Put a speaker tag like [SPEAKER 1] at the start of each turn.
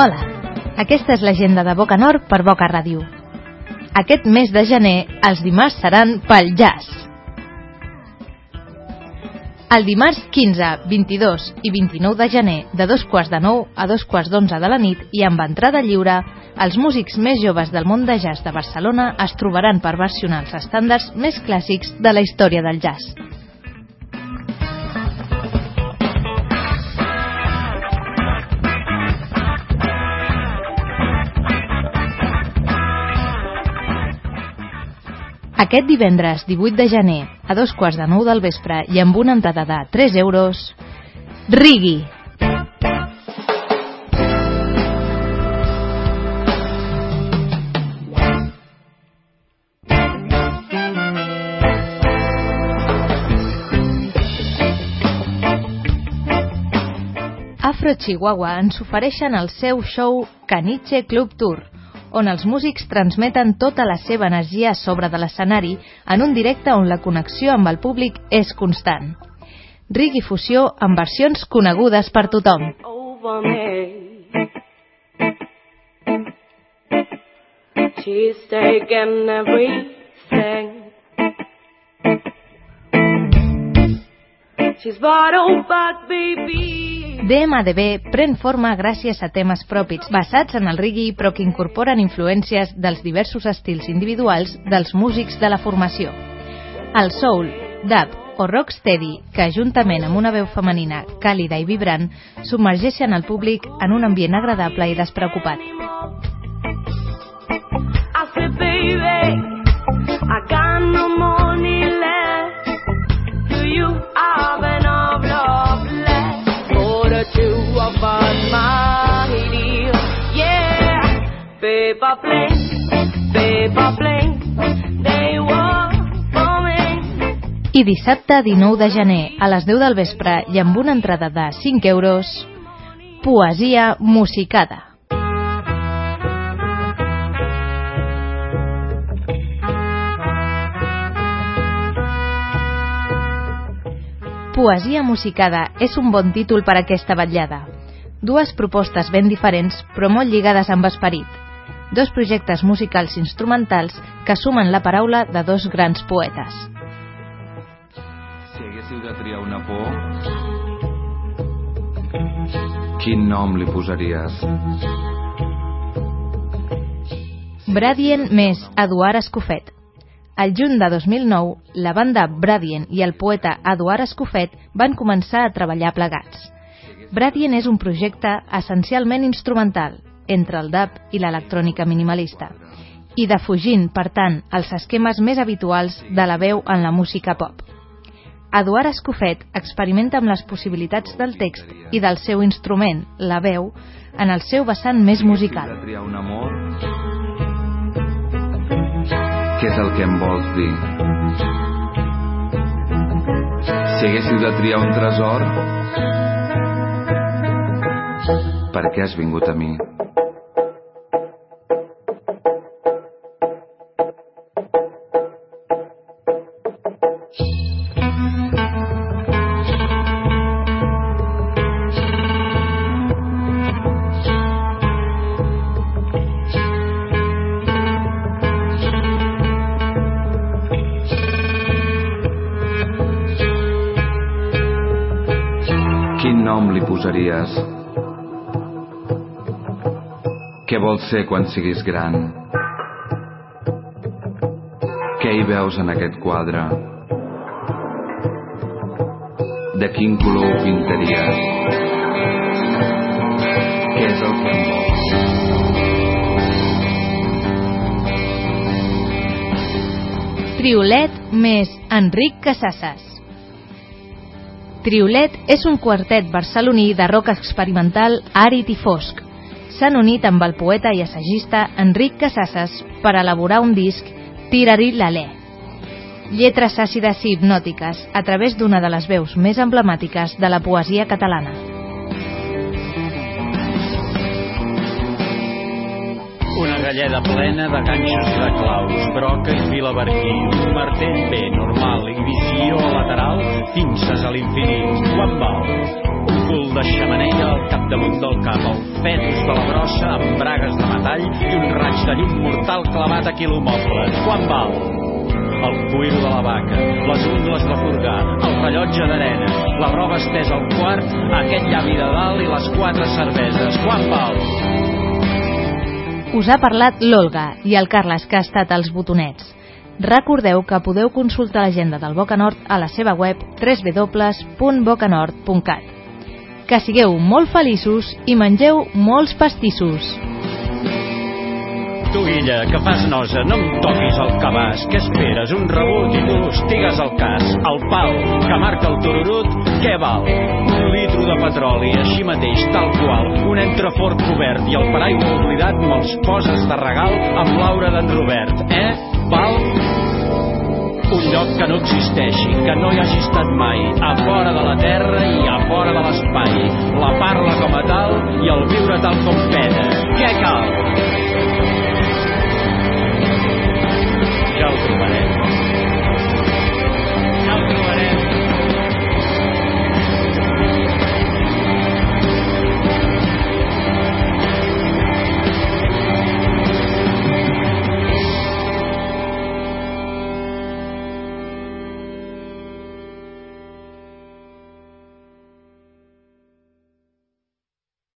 [SPEAKER 1] Hola, aquesta és l'agenda de Boca Nord per Boca Ràdio. Aquest mes de gener, els dimarts seran pel jazz. El dimarts 15, 22 i 29 de gener, de dos quarts de nou a dos quarts d'onze de la nit i amb entrada lliure, els músics més joves del món de jazz de Barcelona es trobaran per versionar els estàndards més clàssics de la història del jazz. Aquest divendres 18 de gener, a dos quarts de nou del vespre i amb una entrada de 3 euros, Rigui! Afro Chihuahua ens ofereixen el seu show Caniche Club Tour, on els músics transmeten tota la seva energia sobre de l'escenari en un directe on la connexió amb el públic és constant. Rigui fusió amb versions conegudes per tothom. She's taken everything. She's bottled back, baby. DMDB pren forma gràcies a temes propis basats en el reggae però que incorporen influències dels diversos estils individuals dels músics de la formació. El soul, dub o rocksteady, que juntament amb una veu femenina càlida i vibrant submergeixen el públic en un ambient agradable i despreocupat. Paper plane, paper plane, they were coming. I dissabte 19 de gener, a les 10 del vespre i amb una entrada de 5 euros, poesia musicada. Poesia musicada és un bon títol per a aquesta vetllada. Dues propostes ben diferents, però molt lligades amb esperit. Dos projectes musicals instrumentals que sumen la paraula de dos grans poetes.
[SPEAKER 2] Si haguéssiu de triar una por, quin nom li posaries?
[SPEAKER 1] Bradien més Eduard Escofet, al juny de 2009, la banda Bradien i el poeta Eduard Escofet van començar a treballar plegats. Bradien és un projecte essencialment instrumental, entre el dub i l'electrònica minimalista, i defugint, per tant, els esquemes més habituals de la veu en la música pop. Eduard Escofet experimenta amb les possibilitats del text i del seu instrument, la veu, en el seu vessant més musical.
[SPEAKER 2] un amor què és el que em vols dir? Si haguéssiu de triar un tresor, per què has vingut a mi? Posaries? Què vols ser quan siguis gran? Què hi veus en aquest quadre? De quin color ho pintaries? Què és el que em vols?
[SPEAKER 1] Triolet més Enric Casasses. Triolet és un quartet barceloní de rock experimental àrid i fosc. S'han unit amb el poeta i assagista Enric Casasses per elaborar un disc Tirarí l'Alè. lletres àcides i hipnòtiques a través d'una de les veus més emblemàtiques de la poesia catalana.
[SPEAKER 3] Una galleda plena de ganxos de claus, broca i fila barquí, un martell bé normal i visió lateral, pinces a l'infinit. Quan val? Un cul de xamaneia al capdamunt del cap, el fetus de la brossa amb bragues de metall i un raig de llum mortal clavat a quilomobles. Quan val? el cuir de la vaca, les ungles de furgar, el rellotge d'arena, la roba estesa al quart, aquest llavi de dalt i les quatre cerveses. Quan val?
[SPEAKER 1] Us ha parlat l'Olga i el Carles, que ha estat als botonets. Recordeu que podeu consultar l'agenda del Boca Nord a la seva web www.bocanord.cat. Que sigueu molt feliços i mengeu molts pastissos.
[SPEAKER 3] Tu, illa, que fas nosa, no em toquis el cabàs. Què esperes? Un rebut i tu estigues cas. El pal que marca el tururut, què val? Un litro de petroli, així mateix, tal qual. Un entrefort cobert i el paraigua oblidat me'ls poses de regal amb l'aura d'en Robert. Eh? Val? un lloc que no existeixi, que no hi hagi estat mai, a fora de la terra i a fora de l'espai, la parla com a tal i el viure tal com pena. Què cal?